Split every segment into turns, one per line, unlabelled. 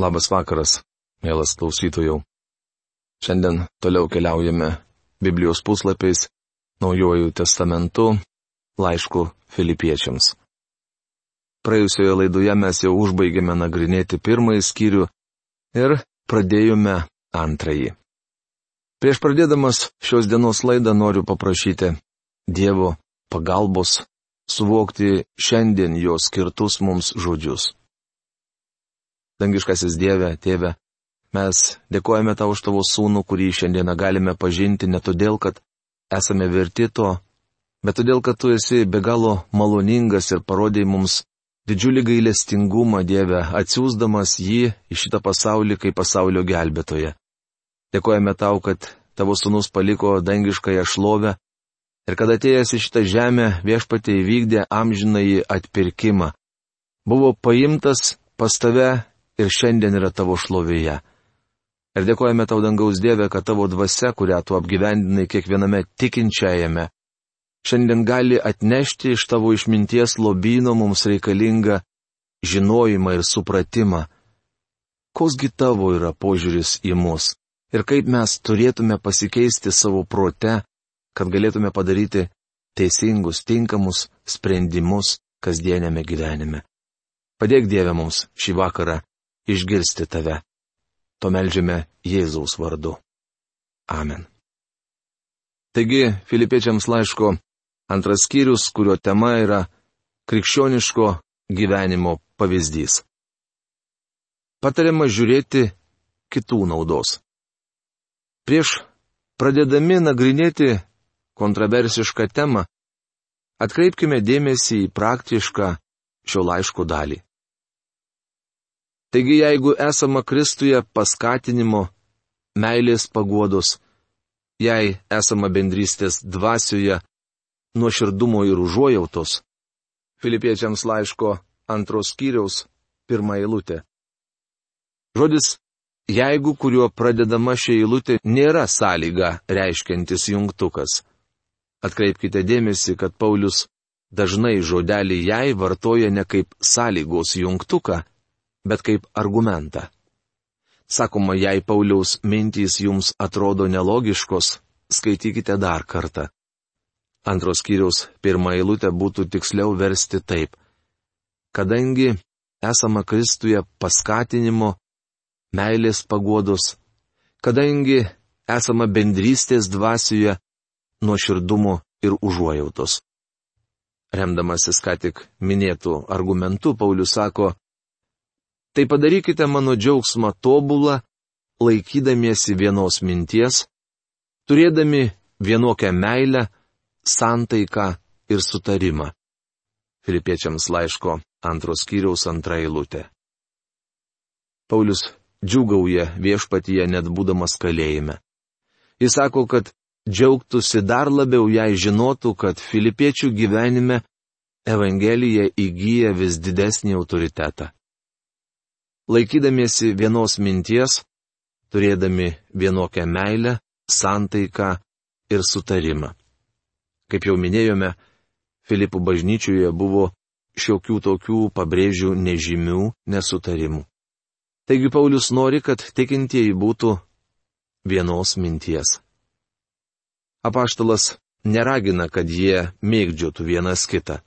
Labas vakaras, mielas klausytojų. Šiandien toliau keliaujame Biblijos puslapiais, Naujojų testamentu, laišku filipiečiams. Praėjusioje laidoje mes jau užbaigėme nagrinėti pirmąjį skyrių ir pradėjome antrąjį. Prieš pradėdamas šios dienos laidą noriu paprašyti Dievo pagalbos suvokti šiandien jo skirtus mums žodžius. Dangiškasis Dieve, Tėve, mes dėkojame tau už tavo sūnų, kurį šiandieną galime pažinti ne todėl, kad esame verti to, bet todėl, kad tu esi be galo maloningas ir parodėjai mums didžiulį gailestingumą Dieve, atsiūsdamas jį į šitą pasaulį kaip pasaulio gelbėtoje. Dėkojame tau, kad tavo sūnus paliko dangiškąją šlovę ir kad atėjęs į šitą žemę viešpatė įvykdė amžinąjį atpirkimą. Buvo paimtas pas tave ir šiandien yra tavo šlovėje. Ir dėkojame tau dangaus Dieve, kad tavo dvasia, kurią tu apgyvendinai kiekviename tikinčiajame, šiandien gali atnešti iš tavo išminties lobino mums reikalingą žinojimą ir supratimą. Kosgi tavo yra požiūris į mus ir kaip mes turėtume pasikeisti savo prote, kad galėtume padaryti teisingus, tinkamus sprendimus kasdienėme gyvenime. Padėk Dieve mums šį vakarą išgirsti tave. To melžiame Jėzaus vardu. Amen. Taigi, filipiečiams laiško antras skyrius, kurio tema yra krikščioniško gyvenimo pavyzdys. Patariama žiūrėti kitų naudos. Prieš pradėdami nagrinėti kontroversišką temą, atkreipkime dėmesį į praktišką šio laiško dalį. Taigi jeigu esama Kristuje paskatinimo, meilės paguodos, jei esama bendrystės dvasioje, nuoširdumo ir užuojautos. Filipiečiams laiško antros skyriaus pirmą eilutę. Žodis jeigu, kuriuo pradedama ši eilutė, nėra sąlyga reiškiantis jungtukas. Atkreipkite dėmesį, kad Paulius dažnai žodelį jai vartoja ne kaip sąlygos jungtuką, bet kaip argumentą. Sakoma, jei Pauliaus mintys jums atrodo nelogiškos, skaitykite dar kartą. Antros kiriaus pirmą eilutę būtų tiksliau versti taip. Kadangi esama Kristuje paskatinimo, meilės pagodos, kadangi esama bendrystės dvasioje, nuoširdumo ir užuojautos. Remdamasis ką tik minėtų argumentų, Paulius sako, Tai padarykite mano džiaugsmą tobulą, laikydamiesi vienos minties, turėdami vienokią meilę, santaiką ir sutarimą. Filipiečiams laiško antros kiriaus antra eilutė. Paulius džiugauja viešpatyje net būdamas kalėjime. Jis sako, kad džiaugtųsi dar labiau, jei žinotų, kad filipiečių gyvenime Evangelija įgyja vis didesnį autoritetą laikydamiesi vienos minties, turėdami vienokią meilę, santaiką ir sutarimą. Kaip jau minėjome, Filipų bažnyčioje buvo šiokių tokių pabrėžių nežymių nesutarimų. Taigi Paulius nori, kad tikintieji būtų vienos minties. Apaštalas neragina, kad jie mėgdžiotų vienas kitą.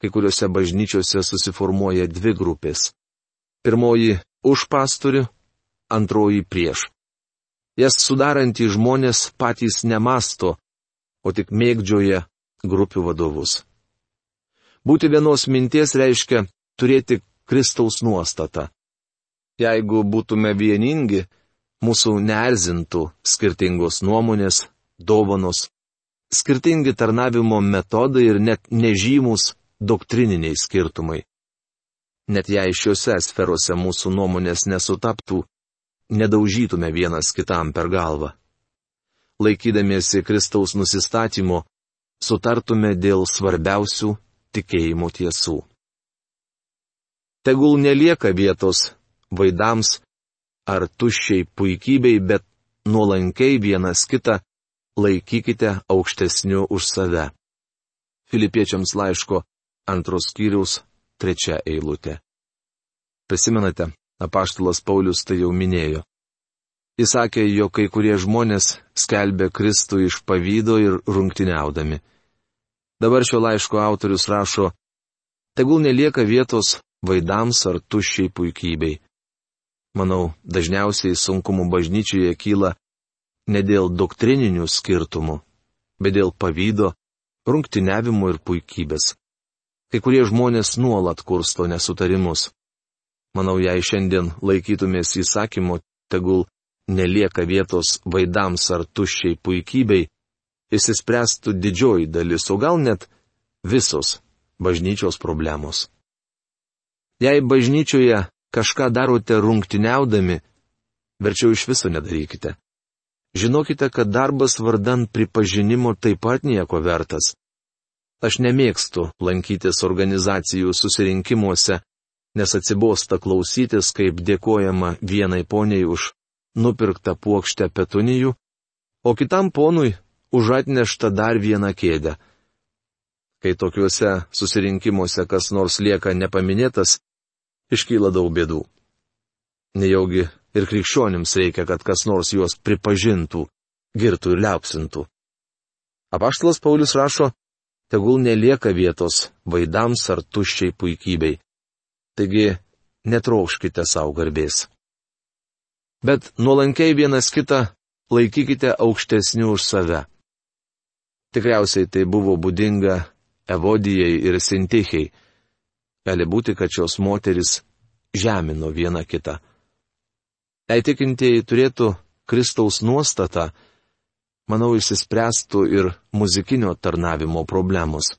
Kai kuriuose bažnyčiose susiformuoja dvi grupės Pirmoji už pastorių, antroji prieš. Jas sudarantys žmonės patys nemasto, o tik mėgdžioja grupių vadovus. Būti vienos minties reiškia turėti Kristaus nuostatą. Jeigu būtume vieningi, mūsų neerzintų skirtingos nuomonės, dovanos, skirtingi tarnavimo metodai ir net nežymus doktrininiai skirtumai. Net jei šiuose sferose mūsų nuomonės nesutaptų, nedaužytume vienas kitam per galvą. Laikydamiesi Kristaus nusistatymo, sutartume dėl svarbiausių tikėjimo tiesų. Tegul nelieka vietos vaidams ar tuščiai puikybei, bet nuolankiai vienas kitą laikykite aukštesniu už save. Filipiečiams laiško antros skyriaus trečia eilutė. Prisimenate, Apaštalas Paulius tai jau minėjo. Jis sakė, jog kai kurie žmonės skelbė Kristų iš pavydo ir rungtiniaudami. Dabar šio laiško autorius rašo, tegul nelieka vietos vaidams ar tuščiai puikybei. Manau, dažniausiai sunkumų bažnyčioje kyla ne dėl doktrininių skirtumų, bet dėl pavydo, rungtiniavimo ir puikybės. Kai kurie žmonės nuolat kursto nesutarimus. Manau, jei šiandien laikytumės įsakymo, tegul nelieka vietos vaidams ar tuščiai puikybei, įsispręstų didžioji dalis, o gal net visos bažnyčios problemos. Jei bažnyčioje kažką darote rungtiniaudami, verčiau iš viso nedarykite. Žinokite, kad darbas vardan pripažinimo taip pat nieko vertas. Aš nemėgstu lankytis organizacijų susirinkimuose, nes atsibosta klausytis, kaip dėkojama vienai poniai už nupirktą puokštę petunijų, o kitam ponui už atneštą dar vieną kėdę. Kai tokiuose susirinkimuose kas nors lieka nepaminėtas, iškyla daug bėdų. Nejaugi ir krikščionims reikia, kad kas nors juos pripažintų, girtų ir liaupsintų. Apaštalas Paulius rašo, tegul nelieka vietos vaidams ar tuščiai puikybei. Taigi, netraukškite savo garbės. Bet nuolankiai vienas kitą laikykite aukštesnių už save. Tikriausiai tai buvo būdinga Evodijai ir Sintichiai. Gali būti, kad šios moteris žemino vieną kitą. Jei tikintieji turėtų Kristaus nuostatą, manau, išsispręstų ir muzikinio tarnavimo problemos.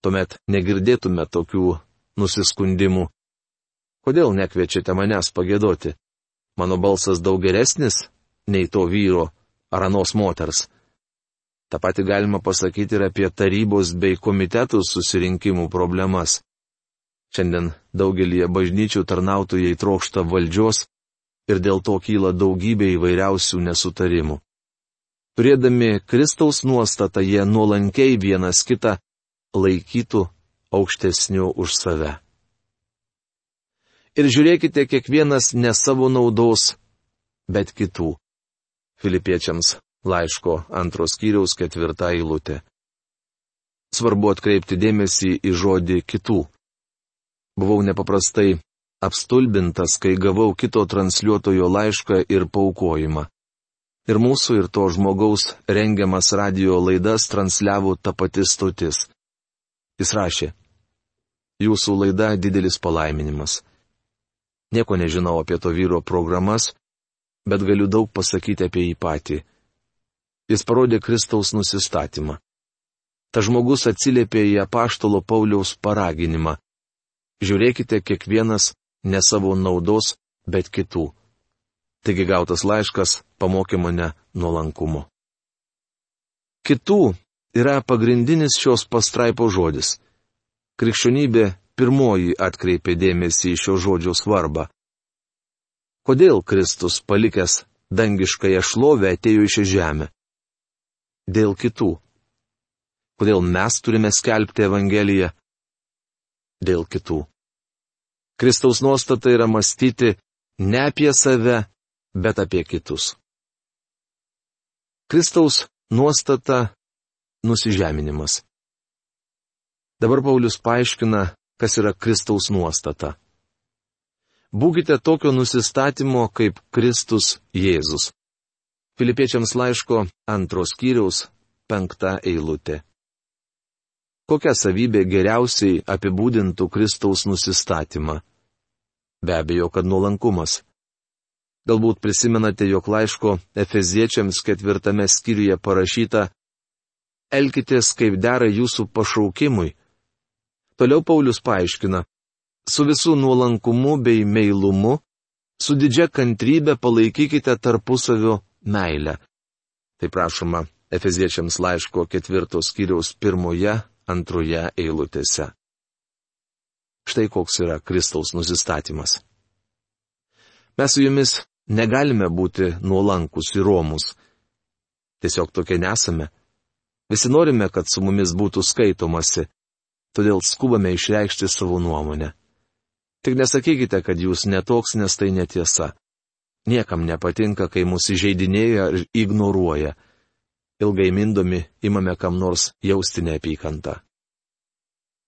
Tuomet negirdėtume tokių nusiskundimų. Kodėl nekviečiate manęs pagėdoti? Mano balsas daug geresnis nei to vyro ar anos moters. Ta pati galima pasakyti ir apie tarybos bei komitetų susirinkimų problemas. Šiandien daugelie bažnyčių tarnautojai trokšta valdžios ir dėl to kyla daugybė įvairiausių nesutarimų. Turėdami Kristaus nuostatą, jie nuolankiai vienas kitą laikytų aukštesniu už save. Ir žiūrėkite kiekvienas ne savo naudos, bet kitų. Filipiečiams laiško antros kiriaus ketvirtą eilutę. Svarbu atkreipti dėmesį į žodį kitų. Buvau nepaprastai apstulbintas, kai gavau kito transliuotojo laišką ir paukojimą. Ir mūsų ir to žmogaus rengiamas radio laidas transliavo ta pati stotis. Jis rašė. Jūsų laida didelis palaiminimas. Nieko nežinau apie to vyro programas, bet galiu daug pasakyti apie jį patį. Jis parodė Kristaus nusistatymą. Ta žmogus atsiliepė į apaštalo Pauliaus paraginimą žiūrėkite kiekvienas ne savo naudos, bet kitų. Taigi gautas laiškas pamokė mane nuolankumo. Kitų yra pagrindinis šios pastraipo žodis. Krikščionybė pirmoji atkreipė dėmesį į šio žodžio svarbą. Kodėl Kristus palikęs dangiškąją šlovę atėjo į šią žemę? Dėl kitų. Kodėl mes turime skelbti Evangeliją? dėl kitų. Kristaus nuostata yra mąstyti ne apie save, bet apie kitus. Kristaus nuostata - nusižeminimas. Dabar Paulius paaiškina, kas yra Kristaus nuostata. Būkite tokio nusistatymo kaip Kristus Jėzus. Filipiečiams laiško antros kiriaus penkta eilutė. Kokia savybė geriausiai apibūdintų Kristaus nusistatymą? Be abejo, kad nuolankumas. Galbūt prisimenate, jog laiško Efeziečiams ketvirtame skyriuje parašyta Elkitės kaip dera jūsų pašaukimui. Toliau Paulius paaiškina, su visų nuolankumu bei meilumu, su didžia kantrybė palaikykite tarpusavio meilę. Tai prašoma Efeziečiams laiško ketvirtos skyriaus pirmoje antroje eilutėse. Štai koks yra Kristaus nusistatymas. Mes su jumis negalime būti nuolankus ir romus. Tiesiog tokie nesame. Visi norime, kad su mumis būtų skaitomasi, todėl skubame išreikšti savo nuomonę. Tik nesakykite, kad jūs netoks, nes tai netiesa. Niekam nepatinka, kai mūsų įžeidinėja ir ignoruoja. Ilgai mindomi imame kam nors jausti neapykantą.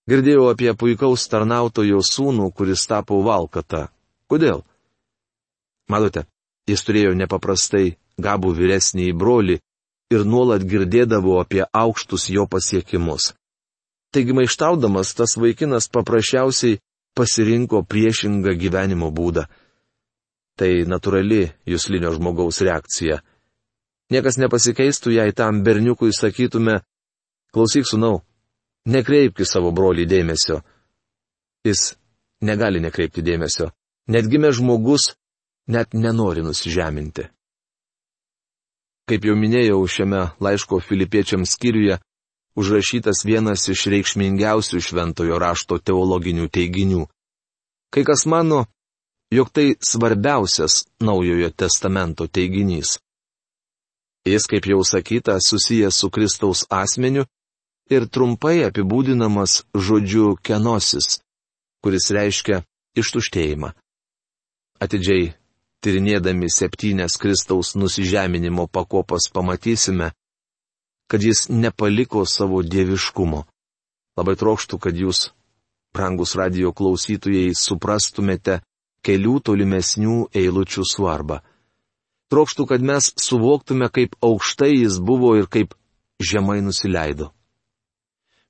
Girdėjau apie puikaus tarnautojo sūnų, kuris tapo valkata. Kodėl? Matote, jis turėjo nepaprastai gabų vyresnį brolį ir nuolat girdėdavo apie aukštus jo pasiekimus. Taigi maištaudamas tas vaikinas paprasčiausiai pasirinko priešingą gyvenimo būdą. Tai natūrali jūslinio žmogaus reakcija. Niekas nepasikeistų, jei tam berniukui sakytume, klausyk sunau, nekreipki savo brolį dėmesio. Jis negali nekreipti dėmesio. Netgime žmogus net nenori nusižeminti. Kaip jau minėjau šiame laiško filipiečiams skyriuje, užrašytas vienas iš reikšmingiausių šventojo rašto teologinių teiginių. Kai kas mano, jog tai svarbiausias naujojo testamento teiginys. Jis, kaip jau sakyta, susijęs su Kristaus asmeniu ir trumpai apibūdinamas žodžiu kenosis, kuris reiškia ištuštėjimą. Atidžiai tyrinėdami septynes Kristaus nusižeminimo pakopas pamatysime, kad jis nepaliko savo dieviškumo. Labai trokštų, kad jūs, brangus radio klausytojai, suprastumėte kelių tolimesnių eilučių svarbą. Trokštų, kad mes suvoktume, kaip aukštai jis buvo ir kaip žemai nusileido.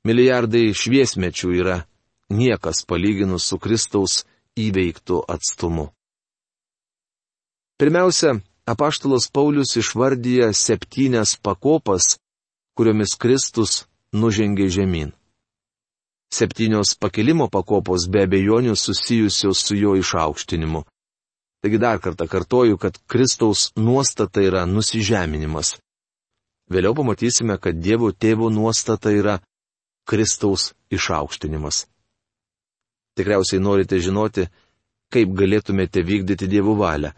Milijardai šviesmečių yra niekas palyginus su Kristaus įveiktų atstumu. Pirmiausia, apaštalas Paulius išvardyja septynias pakopas, kuriomis Kristus nužengė žemyn. Septynios pakilimo pakopos be abejonių susijusios su jo išaukštinimu. Taigi dar kartą kartoju, kad Kristaus nuostata yra nusižeminimas. Vėliau pamatysime, kad Dievo tėvo nuostata yra Kristaus išaukštinimas. Tikriausiai norite žinoti, kaip galėtumėte vykdyti Dievo valią.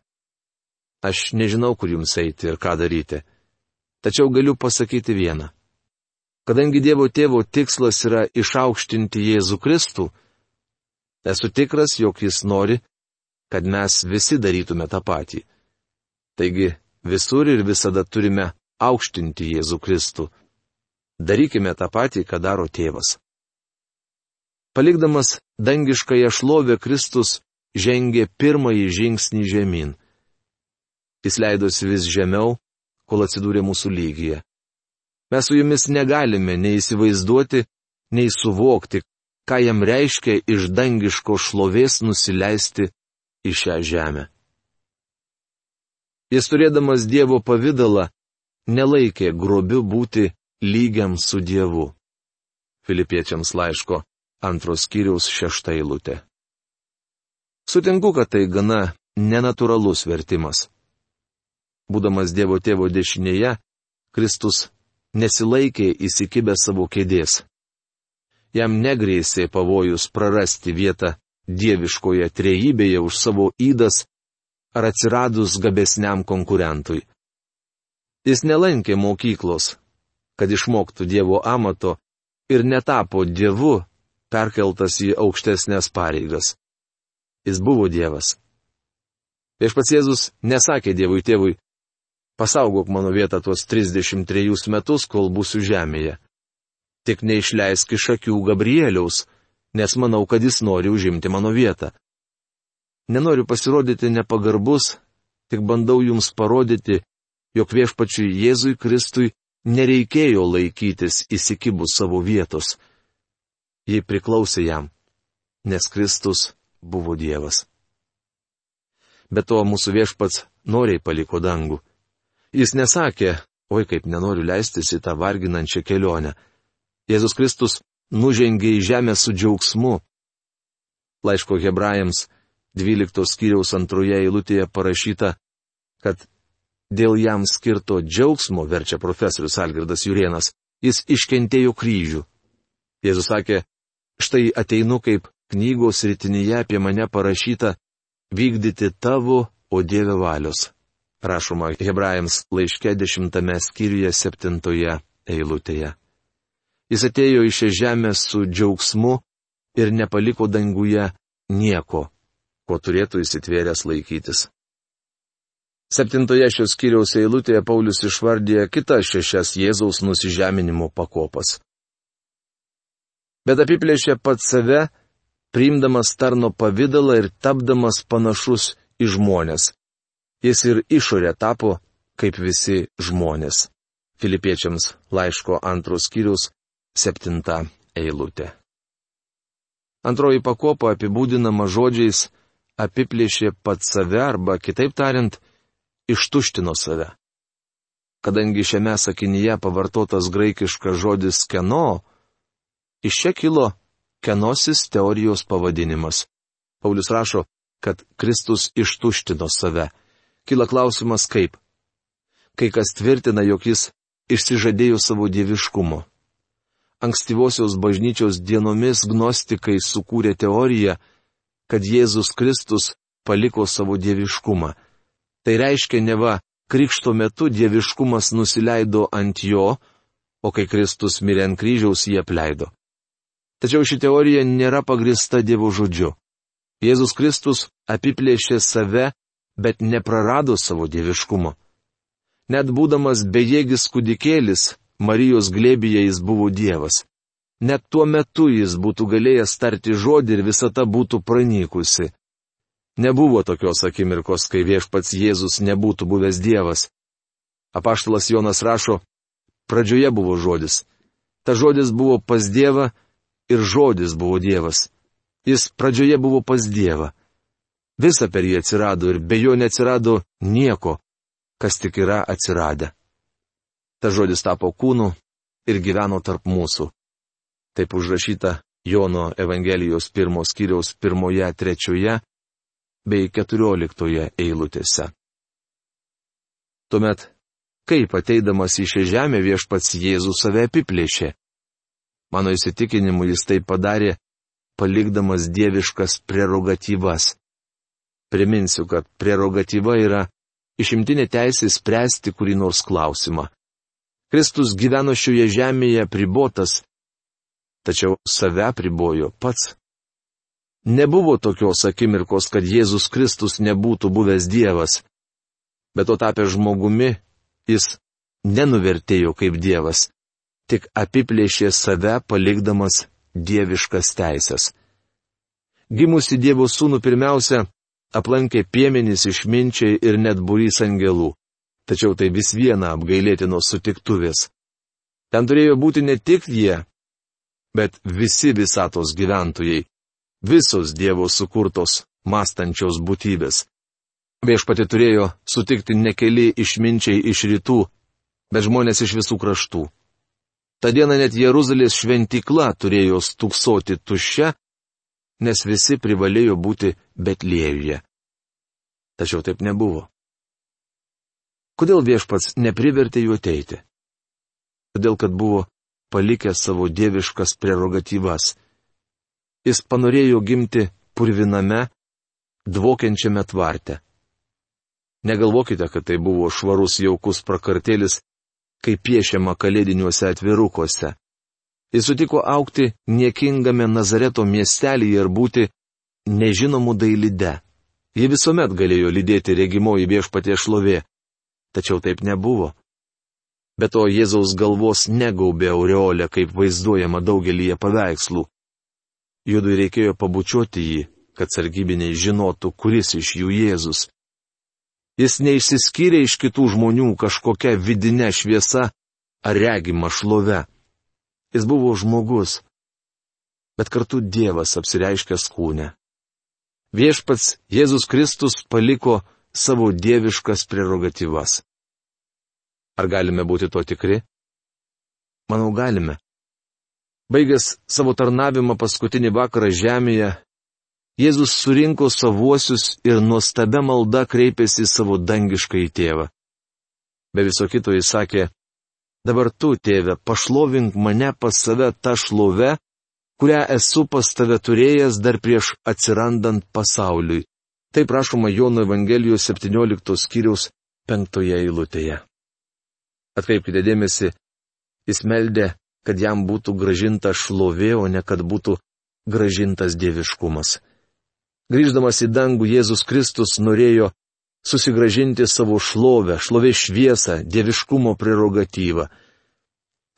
Aš nežinau, kur jums eiti ir ką daryti. Tačiau galiu pasakyti vieną. Kadangi Dievo tėvo tikslas yra išaukštinti Jėzų Kristų, esu tikras, jog jis nori, kad mes visi darytume tą patį. Taigi visur ir visada turime aukštinti Jėzų Kristų. Darykime tą patį, ką daro tėvas. Palikdamas dangiškąją šlovę Kristus žengė pirmąjį žingsnį žemyn. Jis leidosi vis žemiau, kol atsidūrė mūsų lygyje. Mes su jumis negalime nei įsivaizduoti, nei suvokti, ką jam reiškia iš dangiško šlovės nusileisti į šią žemę. Jis turėdamas Dievo pavydalą, nelaikė grobiu būti lygiam su Dievu. Filipiečiams laiško antros kiriaus šešta eilutė. Sutinku, kad tai gana nenatūralus vertimas. Būdamas Dievo tėvo dešinėje, Kristus nesilaikė įsikibę savo kėdės. Jam negrėsė pavojus prarasti vietą dieviškoje trejybėje už savo įdas ar atsiradus gabesniam konkurentui. Jis nelankė mokyklos, kad išmoktų Dievo amato ir netapo Dievu, perkeltas į aukštesnės pareigas. Jis buvo Dievas. Viešpats Jėzus nesakė Dievui tėvui, Pasaugok mano vietą tuos 33 metus, kol būsiu žemėje. Tik neišleisk iš akių Gabrieliaus, nes manau, kad jis nori užimti mano vietą. Nenoriu pasirodyti nepagarbus, tik bandau jums parodyti, jog viešpačiui Jėzui Kristui nereikėjo laikytis įsikibus savo vietos. Jei priklausė jam, nes Kristus buvo Dievas. Be to mūsų viešpats noriai paliko dangų. Jis nesakė, oi kaip nenoriu leistis į tą varginančią kelionę. Jėzus Kristus nužengė į žemę su džiaugsmu. Laiško hebrajams 12 skyriaus antroje eilutėje parašyta, kad dėl jam skirto džiaugsmo, verčia profesorius Algirdas Jurienas, jis iškentėjo kryžių. Jėzus sakė, štai ateinu kaip knygos rytinyje apie mane parašyta vykdyti tavo, o Dieve valios rašoma Hebrajams laiške dešimtame skyriuje septintoje eilutėje. Jis atėjo į šią žemę su džiaugsmu ir nepaliko danguje nieko ko turėtų įsitvėręs laikytis. Septintoje šios skyriaus eilutėje Paulius išvardė kitas šešias Jėzaus nusižeminimo pakopas. Bet apiplėšė pats save, priimdamas tarno pavydalą ir tapdamas panašus į žmonės. Jis ir išorė tapo kaip visi žmonės. Filipiečiams laiško antros skyrius septinta eilutė. Antroji pakopa apibūdinama žodžiais apiplėšė pats save arba kitaip tariant, ištuštino save. Kadangi šiame sakinyje pavartotas graikiškas žodis keno, iš čia kilo kenosis teorijos pavadinimas. Paulius rašo, kad Kristus ištuštino save. Kila klausimas kaip. Kai kas tvirtina, jog jis išsižadėjo savo dieviškumo ankstyvosios bažnyčios dienomis gnostikai sukūrė teoriją, kad Jėzus Kristus paliko savo dieviškumą. Tai reiškia, neva krikšto metu dieviškumas nusileido ant jo, o kai Kristus mirė ant kryžiaus jį apleido. Tačiau ši teorija nėra pagrista Dievo žodžiu. Jėzus Kristus apiplėšė save, bet neprarado savo dieviškumo. Net būdamas bejėgis kudikėlis, Marijos glėbyje jis buvo Dievas. Net tuo metu jis būtų galėjęs tarti žodį ir visata būtų pranykusi. Nebuvo tokios akimirkos, kai viešpats Jėzus nebūtų buvęs Dievas. Apaštalas Jonas rašo, pradžioje buvo žodis. Ta žodis buvo pas Dievą ir žodis buvo Dievas. Jis pradžioje buvo pas Dievą. Visa per jį atsirado ir be jo neatsirado nieko, kas tik yra atsiradę. Ta žodis tapo kūnu ir gyveno tarp mūsų. Taip užrašyta Jono Evangelijos pirmos kiriaus pirmoje, trečioje bei keturioliktoje eilutėse. Tuomet, kaip ateidamas į šią žemę viešpats Jėzus save apiplėšė? Mano įsitikinimu jis tai padarė, palikdamas dieviškas prerogatyvas. Priminsiu, kad prerogatyva yra išimtinė teisė spręsti kurį nors klausimą. Kristus gyveno šioje žemėje pribotas, tačiau save pribojo pats. Nebuvo tokios akimirkos, kad Jėzus Kristus nebūtų buvęs Dievas. Bet to tapę žmogumi, jis nenuvertėjo kaip Dievas, tik apiplėšė save palikdamas dieviškas teisės. Gimusi Dievo sūnų pirmiausia, aplankė piemenys išminčiai ir net burys angelų tačiau tai vis viena apgailėtinos sutiktuvės. Ten turėjo būti ne tik jie, bet visi visatos gyventojai, visos Dievo sukurtos, mąstančios būtybės. Viešpati turėjo sutikti ne keli išminčiai iš rytų, bet žmonės iš visų kraštų. Ta diena net Jeruzalės šventykla turėjo stuksoti tuščia, nes visi privalėjo būti Betlėjuje. Tačiau taip nebuvo. Kodėl viešpats neprivertė jų ateiti? Todėl, kad buvo palikęs savo dieviškas prerogatyvas. Jis panorėjo gimti purviname, dvokiančiame tvarte. Negalvokite, kad tai buvo švarus jaukus prakartėlis, kaip piešiama kalėdiniuose atvirukuose. Jis sutiko aukti niekingame Nazareto miestelėje ir būti nežinomų dailide. Ji visuomet galėjo lydėti regimoji viešpatie šlovė tačiau taip nebuvo. Be to Jėzaus galvos negaubė aureolė, kaip vaizduojama daugelįje paveikslų. Judui reikėjo pabučiuoti jį, kad sargybiniai žinotų, kuris iš jų Jėzus. Jis neišsiskyrė iš kitų žmonių kažkokia vidinė šviesa ar regima šlove. Jis buvo žmogus, bet kartu Dievas apsireiškęs kūne. Viešpats Jėzus Kristus paliko savo dieviškas prerogatyvas. Ar galime būti to tikri? Manau, galime. Baigęs savo tarnavimą paskutinį vakarą žemėje, Jėzus surinko savuosius ir nuostabia malda kreipėsi į savo dangišką į tėvą. Be viso kito jis sakė, dabar tu, tėve, pašlovink mane pas save tą šlovę, kurią esu pas tave turėjęs dar prieš atsirandant pasauliui. Tai prašoma Jono Evangelijos 17 skyriaus 5 eilutėje. Atkreipkite dėmesį, jis meldė, kad jam būtų gražinta šlovė, o ne kad būtų gražintas dieviškumas. Grįždamas į dangų Jėzus Kristus norėjo susigražinti savo šlovę, šlovės šviesą, dieviškumo prerogatyvą.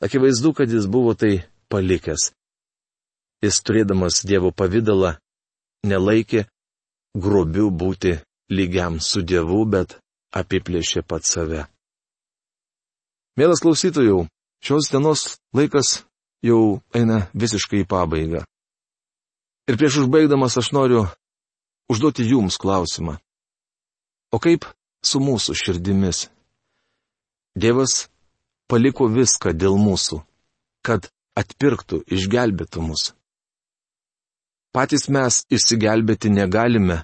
Akivaizdu, kad jis buvo tai palikęs. Jis turėdamas Dievo pavydalą nelaikė grobiu būti lygiam su Dievu, bet apiplėšė pat save. Mielas klausytojų, šios dienos laikas jau eina visiškai į pabaigą. Ir prieš užbaigdamas aš noriu užduoti jums klausimą. O kaip su mūsų širdimis? Dievas paliko viską dėl mūsų, kad atpirktų, išgelbėtų mus. Patys mes išsigelbėti negalime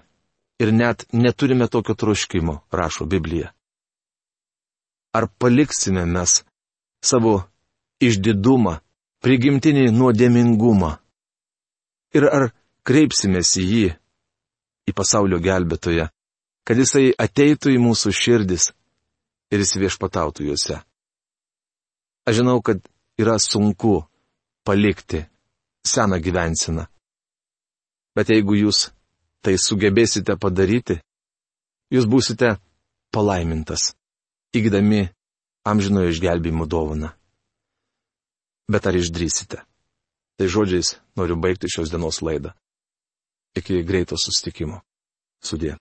ir net neturime tokio troškimo, rašo Biblija. Ar paliksime mes savo išdidumą, prigimtinį nuodėmingumą? Ir ar kreipsimės į jį, į pasaulio gelbėtoją, kad jisai ateitų į mūsų širdis ir įsiviešpatautų juose? Aš žinau, kad yra sunku palikti seną gyvensiną. Bet jeigu jūs tai sugebėsite padaryti, jūs būsite palaimintas, įgydami amžinojo išgelbėjimo dovaną. Bet ar išdrysite? Tai žodžiais noriu baigti šios dienos laidą. Iki greito sustikimo. Sudė.